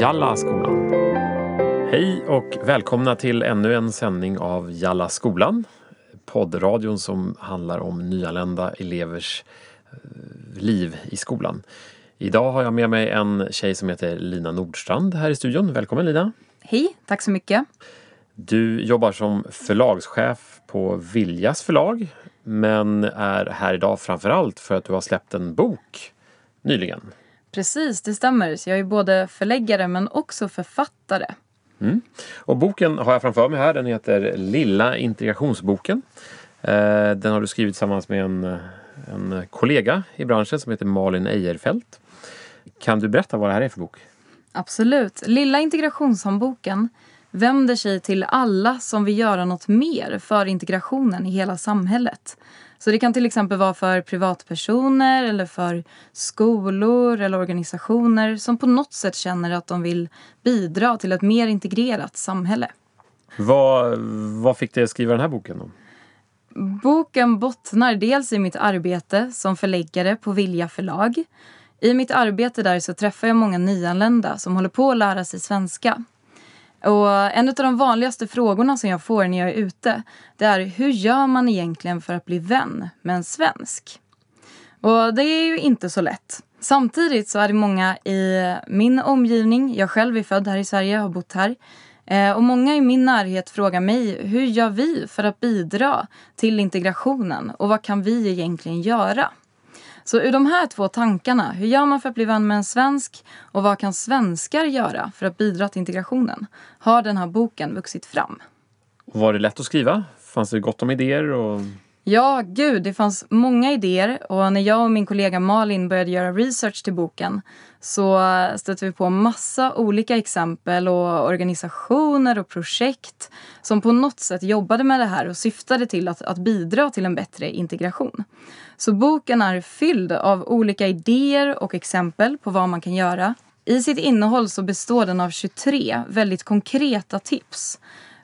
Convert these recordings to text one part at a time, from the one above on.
Jalla skolan. Hej och välkomna till ännu en sändning av Jalla skolan. Poddradion som handlar om nyanlända elevers eh, liv i skolan. Idag har jag med mig en tjej som heter Lina Nordstrand här i studion. Välkommen Lina! Hej, tack så mycket. Du jobbar som förlagschef på Viljas förlag men är här idag framförallt för att du har släppt en bok nyligen. Precis, det stämmer. Så jag är både förläggare men också författare. Mm. Och boken har jag framför mig här. Den heter Lilla integrationsboken. Eh, den har du skrivit tillsammans med en, en kollega i branschen som heter Malin Ejerfelt. Kan du berätta vad det här är för bok? Absolut. Lilla integrationshandboken vänder sig till alla som vill göra något mer för integrationen i hela samhället. Så det kan till exempel vara för privatpersoner eller för skolor eller organisationer som på något sätt känner att de vill bidra till ett mer integrerat samhälle. Vad, vad fick dig att skriva den här boken? Då? Boken bottnar dels i mitt arbete som förläggare på Vilja förlag. I mitt arbete där så träffar jag många nyanlända som håller på att lära sig svenska. Och en av de vanligaste frågorna som jag får när jag är ute det är hur gör man egentligen för att bli vän med en svensk? Och det är ju inte så lätt. Samtidigt så är det många i min omgivning, jag själv är född här i Sverige och har bott här, eh, och många i min närhet frågar mig hur gör vi för att bidra till integrationen och vad kan vi egentligen göra? Så ur de här två tankarna, hur gör man för att bli vän med en svensk och vad kan svenskar göra för att bidra till integrationen, har den här boken vuxit fram. Var det lätt att skriva? Fanns det gott om idéer? Och... Ja, gud, det fanns många idéer och när jag och min kollega Malin började göra research till boken så eh, stötte vi på massa olika exempel och organisationer och projekt som på något sätt jobbade med det här och syftade till att, att bidra till en bättre integration. Så boken är fylld av olika idéer och exempel på vad man kan göra. I sitt innehåll så består den av 23 väldigt konkreta tips.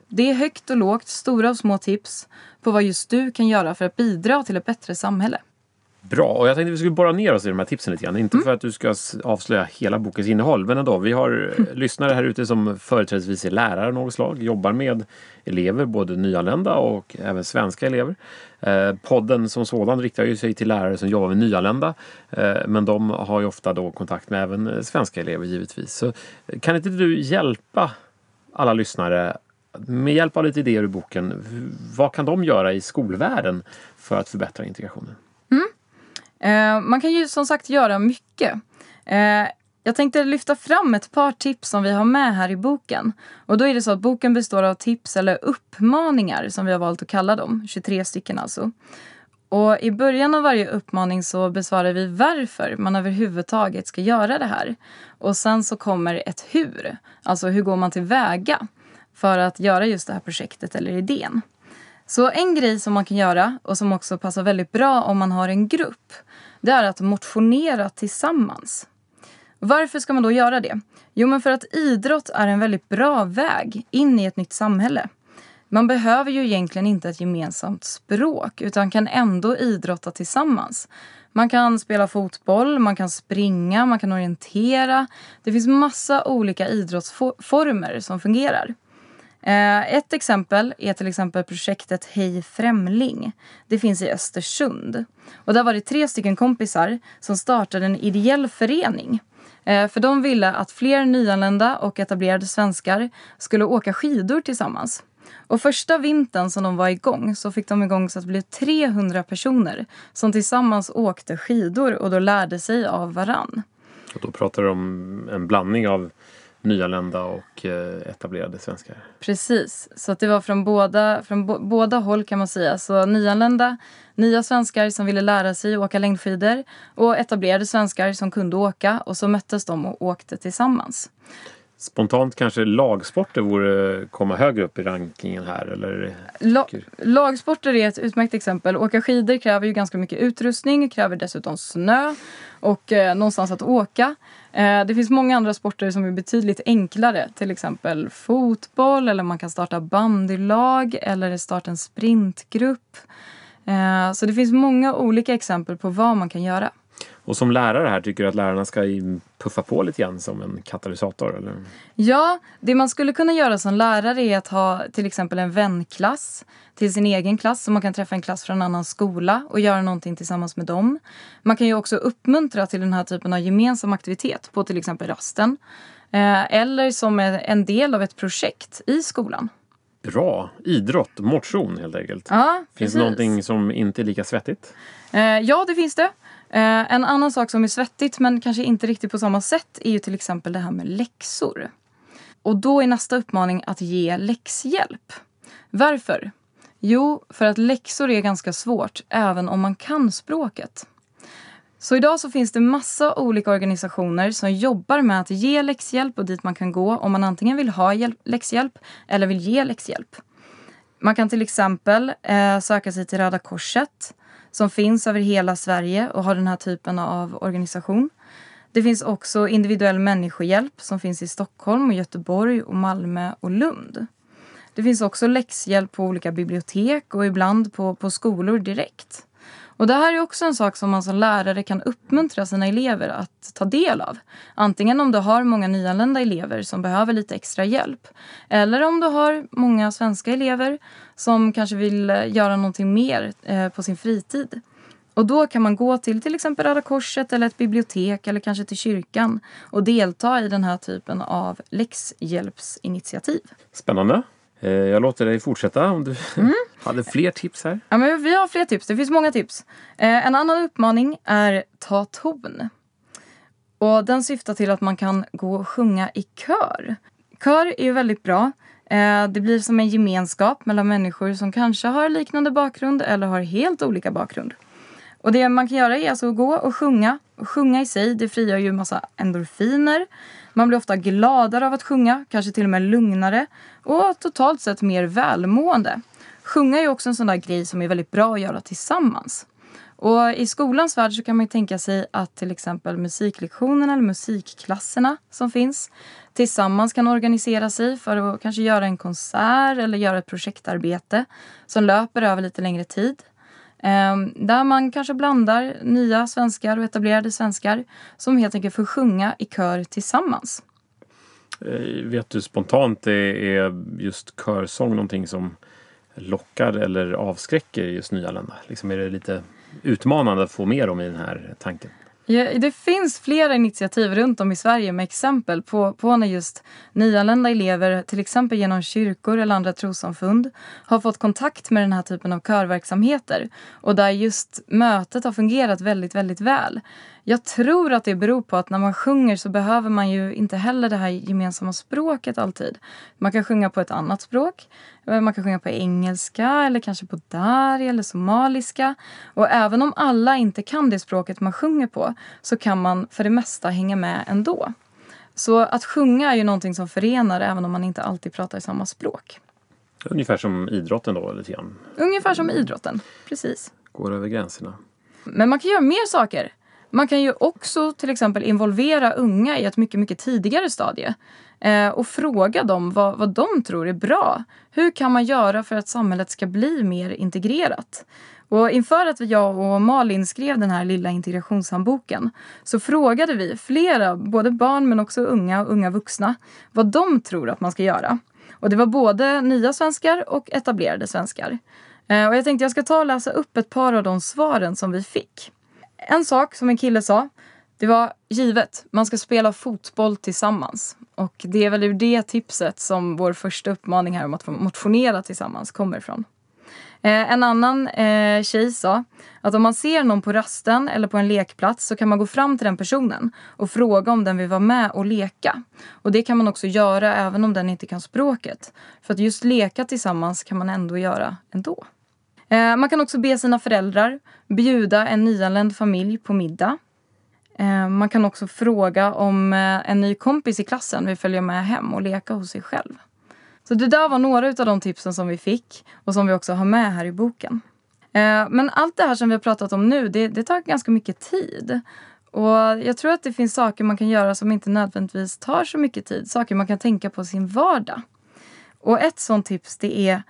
Det är högt och lågt, stora och små tips på vad just du kan göra för att bidra till ett bättre samhälle. Bra, och jag tänkte att vi skulle borra ner oss i de här tipsen lite grann. Inte mm. för att du ska avslöja hela bokens innehåll, men ändå. Vi har mm. lyssnare här ute som företrädesvis är lärare av något slag, jobbar med elever, både nyanlända och även svenska elever. Eh, podden som sådan riktar ju sig till lärare som jobbar med nyanlända, eh, men de har ju ofta då kontakt med även svenska elever givetvis. Så kan inte du hjälpa alla lyssnare med hjälp av lite idéer ur boken, vad kan de göra i skolvärlden för att förbättra integrationen? Mm. Eh, man kan ju som sagt göra mycket. Eh, jag tänkte lyfta fram ett par tips som vi har med här i boken. Och då är det så att boken består av tips eller uppmaningar som vi har valt att kalla dem, 23 stycken alltså. Och i början av varje uppmaning så besvarar vi varför man överhuvudtaget ska göra det här. Och sen så kommer ett hur, alltså hur går man tillväga för att göra just det här projektet eller idén. Så en grej som man kan göra och som också passar väldigt bra om man har en grupp, det är att motionera tillsammans. Varför ska man då göra det? Jo, men för att idrott är en väldigt bra väg in i ett nytt samhälle. Man behöver ju egentligen inte ett gemensamt språk utan kan ändå idrotta tillsammans. Man kan spela fotboll, man kan springa, man kan orientera. Det finns massa olika idrottsformer som fungerar. Eh, ett exempel är till exempel projektet Hej Främling. Det finns i Östersund. Och där var det tre stycken kompisar som startade en ideell förening. Eh, för de ville att fler nyanlända och etablerade svenskar skulle åka skidor tillsammans. Och första vintern som de var igång så fick de igång så att det blev 300 personer som tillsammans åkte skidor och då lärde sig av varann. Och då pratar du om en blandning av nyanlända och eh, etablerade svenskar. Precis, så att det var från båda, från båda håll kan man säga. Så nyanlända, nya svenskar som ville lära sig åka längdskidor och etablerade svenskar som kunde åka och så möttes de och åkte tillsammans. Spontant kanske lagsporter borde komma högre upp i rankingen här? Eller? La lagsporter är ett utmärkt exempel. Åka skidor kräver ju ganska mycket utrustning, kräver dessutom snö och eh, någonstans att åka. Eh, det finns många andra sporter som är betydligt enklare. Till exempel fotboll eller man kan starta bandylag eller starta en sprintgrupp. Eh, så det finns många olika exempel på vad man kan göra. Och som lärare här, tycker du att lärarna ska puffa på lite grann som en katalysator? Eller? Ja, det man skulle kunna göra som lärare är att ha till exempel en vänklass till sin egen klass så man kan träffa en klass från en annan skola och göra någonting tillsammans med dem. Man kan ju också uppmuntra till den här typen av gemensam aktivitet på till exempel rasten. Eh, eller som en del av ett projekt i skolan. Bra! Idrott, motion helt enkelt. Ja, finns det någonting som inte är lika svettigt? Eh, ja, det finns det. Eh, en annan sak som är svettigt men kanske inte riktigt på samma sätt är ju till exempel det här med läxor. Och då är nästa uppmaning att ge läxhjälp. Varför? Jo, för att läxor är ganska svårt även om man kan språket. Så idag så finns det massa olika organisationer som jobbar med att ge läxhjälp och dit man kan gå om man antingen vill ha hjälp, läxhjälp eller vill ge läxhjälp. Man kan till exempel eh, söka sig till Röda Korset som finns över hela Sverige och har den här typen av organisation. Det finns också individuell människohjälp som finns i Stockholm, och Göteborg, och Malmö och Lund. Det finns också läxhjälp på olika bibliotek och ibland på, på skolor direkt. Och det här är också en sak som man som lärare kan uppmuntra sina elever att ta del av. Antingen om du har många nyanlända elever som behöver lite extra hjälp. Eller om du har många svenska elever som kanske vill eh, göra någonting mer eh, på sin fritid. Och då kan man gå till till exempel Röda Korset eller ett bibliotek eller kanske till kyrkan och delta i den här typen av läxhjälpsinitiativ. Spännande. Eh, jag låter dig fortsätta om du mm. hade fler tips här. Ja, men vi har fler tips. Det finns många tips. Eh, en annan uppmaning är ta ton. Och den syftar till att man kan gå och sjunga i kör. Kör är ju väldigt bra. Eh, det blir som en gemenskap mellan människor som kanske har liknande bakgrund eller har helt olika bakgrund. Och det man kan göra är alltså att gå och sjunga. Och sjunga i sig, det frigör ju massa endorfiner. Man blir ofta gladare av att sjunga, kanske till och med lugnare och totalt sett mer välmående. Sjunga är också en sån där grej som är väldigt bra att göra tillsammans. Och I skolans värld så kan man tänka sig att till exempel musiklektionerna eller musikklasserna som finns tillsammans kan organisera sig för att kanske göra en konsert eller göra ett projektarbete som löper över lite längre tid. Ehm, där man kanske blandar nya svenskar och etablerade svenskar som helt enkelt får sjunga i kör tillsammans. Eh, vet du spontant, eh, är just körsång någonting som lockar eller avskräcker just nyanlända? Liksom är det lite utmanande att få med dem i den här tanken? Ja, det finns flera initiativ runt om i Sverige med exempel på, på när just nyanlända elever, till exempel genom kyrkor eller andra trossamfund, har fått kontakt med den här typen av körverksamheter och där just mötet har fungerat väldigt, väldigt väl. Jag tror att det beror på att när man sjunger så behöver man ju inte heller det här gemensamma språket alltid. Man kan sjunga på ett annat språk. Man kan sjunga på engelska eller kanske på dari eller somaliska. Och även om alla inte kan det språket man sjunger på så kan man för det mesta hänga med ändå. Så att sjunga är ju någonting som förenar även om man inte alltid pratar samma språk. Ungefär som idrotten då lite grann? Ungefär som idrotten, precis. Går över gränserna. Men man kan göra mer saker. Man kan ju också till exempel involvera unga i ett mycket, mycket tidigare stadie eh, och fråga dem vad, vad de tror är bra. Hur kan man göra för att samhället ska bli mer integrerat? Och inför att jag och Malin skrev den här lilla integrationshandboken så frågade vi flera, både barn men också unga och unga vuxna, vad de tror att man ska göra. Och det var både nya svenskar och etablerade svenskar. Eh, och jag tänkte jag ska ta och läsa upp ett par av de svaren som vi fick. En sak som en kille sa, det var givet. Man ska spela fotboll tillsammans. Och det är väl ur det tipset som vår första uppmaning här om att få motionera tillsammans kommer ifrån. Eh, en annan eh, tjej sa att om man ser någon på rasten eller på en lekplats så kan man gå fram till den personen och fråga om den vill vara med och leka. Och det kan man också göra även om den inte kan språket. För att just leka tillsammans kan man ändå göra ändå. Eh, man kan också be sina föräldrar bjuda en nyanländ familj på middag. Eh, man kan också fråga om eh, en ny kompis i klassen vill följa med hem och leka hos sig själv. Så det där var några av de tipsen som vi fick och som vi också har med här i boken. Eh, men allt det här som vi har pratat om nu, det, det tar ganska mycket tid. Och jag tror att det finns saker man kan göra som inte nödvändigtvis tar så mycket tid. Saker man kan tänka på sin vardag. Och ett sånt tips det är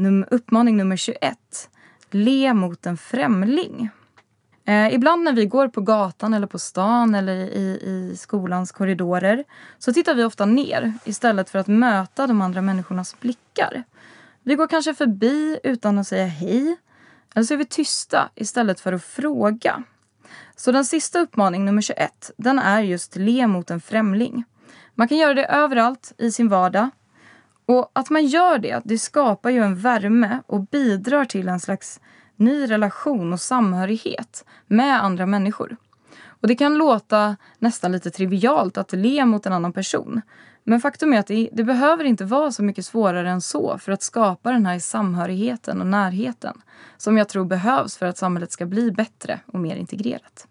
num uppmaning nummer 21. Le mot en främling. Eh, ibland när vi går på gatan eller på stan eller i, i skolans korridorer så tittar vi ofta ner istället för att möta de andra människornas blickar. Vi går kanske förbi utan att säga hej. Eller så är vi tysta istället för att fråga. Så den sista uppmaning, nummer 21, den är just le mot en främling. Man kan göra det överallt i sin vardag. Och att man gör det, det skapar ju en värme och bidrar till en slags ny relation och samhörighet med andra människor. Och det kan låta nästan lite trivialt att le mot en annan person. Men faktum är att det, det, behöver inte vara så mycket svårare än så för att skapa den här samhörigheten och närheten som jag tror behövs för att samhället ska bli bättre och mer integrerat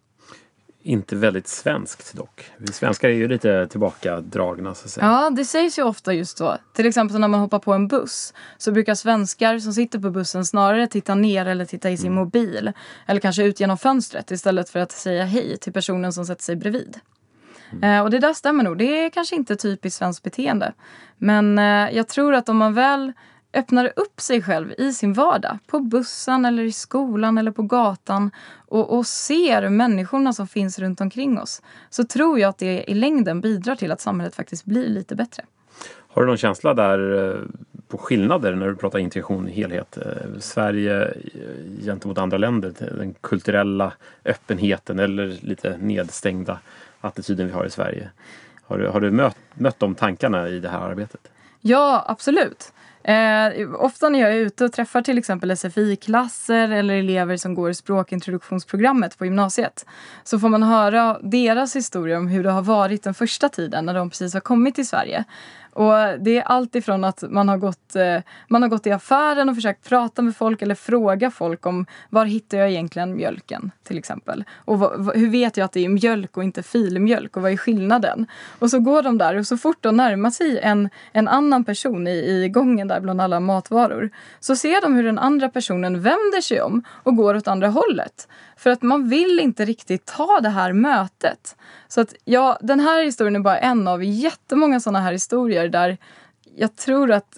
inte väldigt svenskt dock. Vi svenskar är ju lite tillbakadragna så att säga. Ja, det sägs ju ofta just så. Till exempel när man hoppar på en buss så brukar svenskar som sitter på bussen snarare titta ner eller titta i sin mm. mobil. Eller kanske ut genom fönstret istället för att säga hej till personen som sätter sig bredvid. Mm. Eh, och det där stämmer nog. Det är kanske inte typiskt svenskt beteende. Men eh, jag tror att om man väl öppnar upp sig själv i sin vardag, på bussen eller i skolan eller på gatan och, och, ser människorna som finns runt omkring oss så tror jag att det i längden bidrar till att samhället faktiskt blir lite bättre. Har du någon känsla där eh, på skillnader när du pratar integration i helhet? Eh, Sverige eh, gentemot andra länder, den kulturella öppenheten eller lite nedstängda attityden vi har i Sverige. Har du, har du mött, mött de tankarna i det här arbetet? Ja, absolut. Eh, ofta när jag är ute och träffar till exempel SFI-klasser eller elever som går språkintroduktionsprogrammet på gymnasiet så får man höra deras historia om hur det har varit den första tiden när de precis har kommit till Sverige. Och det är allt ifrån att man har, gått, eh, man har gått i affären och försökt prata med folk eller fråga folk om var hittar jag egentligen mjölken till exempel. Och vad, hur vet jag att det är mjölk och inte filmjölk och vad är skillnaden? Och så går de där och så fort de närmar sig en, en annan person i, i gången där bland alla matvaror så ser de hur den andra personen vänder sig om och går åt andra hållet. För att man vill inte riktigt ta det här mötet. Så att ja, den här historien är bara en av jättemånga sådana här historier där jag tror att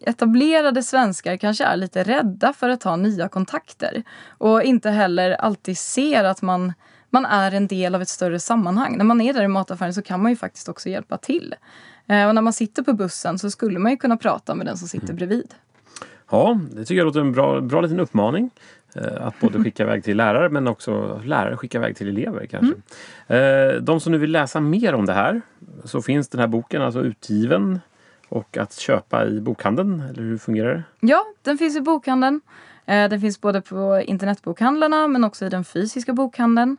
etablerade svenskar kanske är lite rädda för att ta nya kontakter. Och inte heller alltid ser att man, man är en del av ett större sammanhang. När man är där i mataffären så kan man ju faktiskt också hjälpa till. Eh, och när man sitter på bussen så skulle man ju kunna prata med den som sitter mm. bredvid. Ja, det tycker jag låter en bra, bra liten uppmaning. Eh, att både skicka iväg till lärare men också lärare skicka iväg till elever kanske. Mm. De som nu vill läsa mer om det här så finns den här boken alltså utgiven och att köpa i bokhandeln, eller hur fungerar det? Ja, den finns i bokhandeln. Eh, den finns både på internetbokhandlarna men också i den fysiska bokhandeln.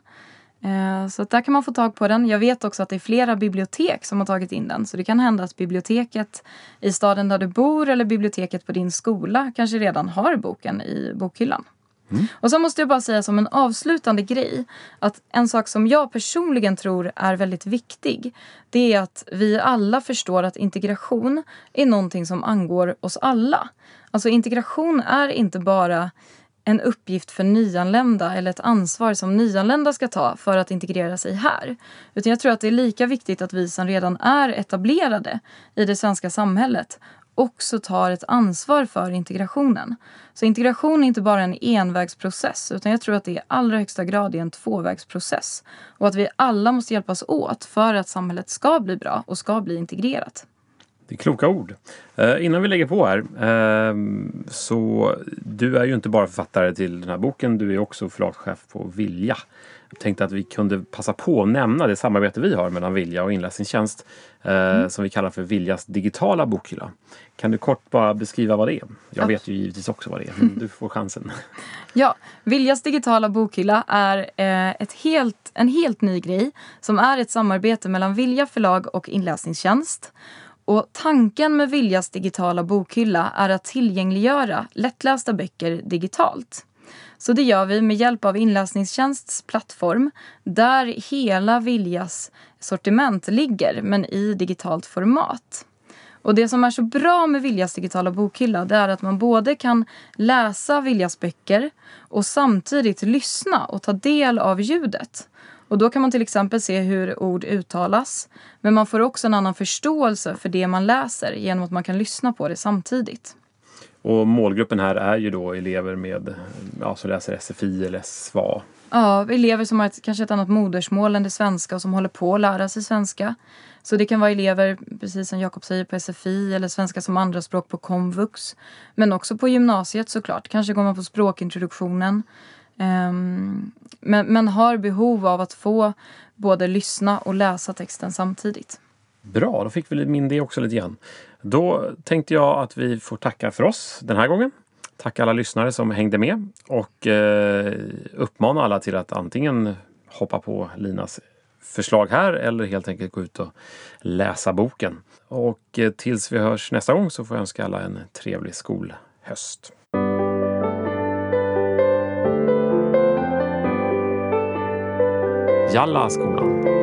Så där kan man få tag på den. Jag vet också att det är flera bibliotek som har tagit in den. Så det kan hända att biblioteket i staden där du bor eller biblioteket på din skola kanske redan har boken i bokhyllan. Mm. Och sen måste jag bara säga som en avslutande grej att en sak som jag personligen tror är väldigt viktig det är att vi alla förstår att integration är någonting som angår oss alla. Alltså integration är inte bara en uppgift för nyanlända eller ett ansvar som nyanlända ska ta för att integrera sig här. Utan jag tror att det är lika viktigt att vi som redan är etablerade i det svenska samhället också tar ett ansvar för integrationen. Så integration är inte bara en envägsprocess utan jag tror att det i allra högsta grad är en tvåvägsprocess. Och att vi alla måste hjälpas åt för att samhället ska bli bra och ska bli integrerat. Det är kloka ord. Eh, innan vi lägger på här. Eh, så du är ju inte bara författare till den här boken, du är också förlagschef på Vilja. Jag tänkte att vi kunde passa på att nämna det samarbete vi har mellan Vilja och Inläsningstjänst eh, mm. som vi kallar för Viljas digitala bokhylla. Kan du kort bara beskriva vad det är? Jag ja. vet ju givetvis också vad det är, men du får chansen. Ja, Viljas digitala bokhylla är eh, ett helt, en helt ny grej som är ett samarbete mellan Vilja förlag och Inläsningstjänst. Och tanken med Viljas digitala bokhylla är att tillgängliggöra lättlästa böcker digitalt. Så det gör vi med hjälp av Inläsningstjänsts plattform där hela Viljas sortiment ligger, men i digitalt format. Och det som är så bra med Viljas digitala bokhylla det är att man både kan läsa Viljas böcker och samtidigt lyssna och ta del av ljudet. Och då kan man till exempel se hur ord uttalas. Men man får också en annan förståelse för det man läser genom att man kan lyssna på det samtidigt. Och målgruppen här är ju då elever med, ja, som läser SFI eller SVA. Ja, elever som har ett, kanske ett annat modersmål än det svenska och som håller på att lära sig svenska. Så det kan vara elever, precis som Jakob säger, på SFI eller svenska som andraspråk på komvux. Men också på gymnasiet såklart. Kanske går man på språkintroduktionen. Um, men, men har behov av att få både lyssna och läsa texten samtidigt. Bra, då fick vi min det också lite grann. Då tänkte jag att vi får tacka för oss den här gången. Tacka alla lyssnare som hängde med och eh, uppmana alla till att antingen hoppa på Linas förslag här eller helt enkelt gå ut och läsa boken. Och eh, tills vi hörs nästa gång så får jag önska alla en trevlig skolhöst. Jalla skolan!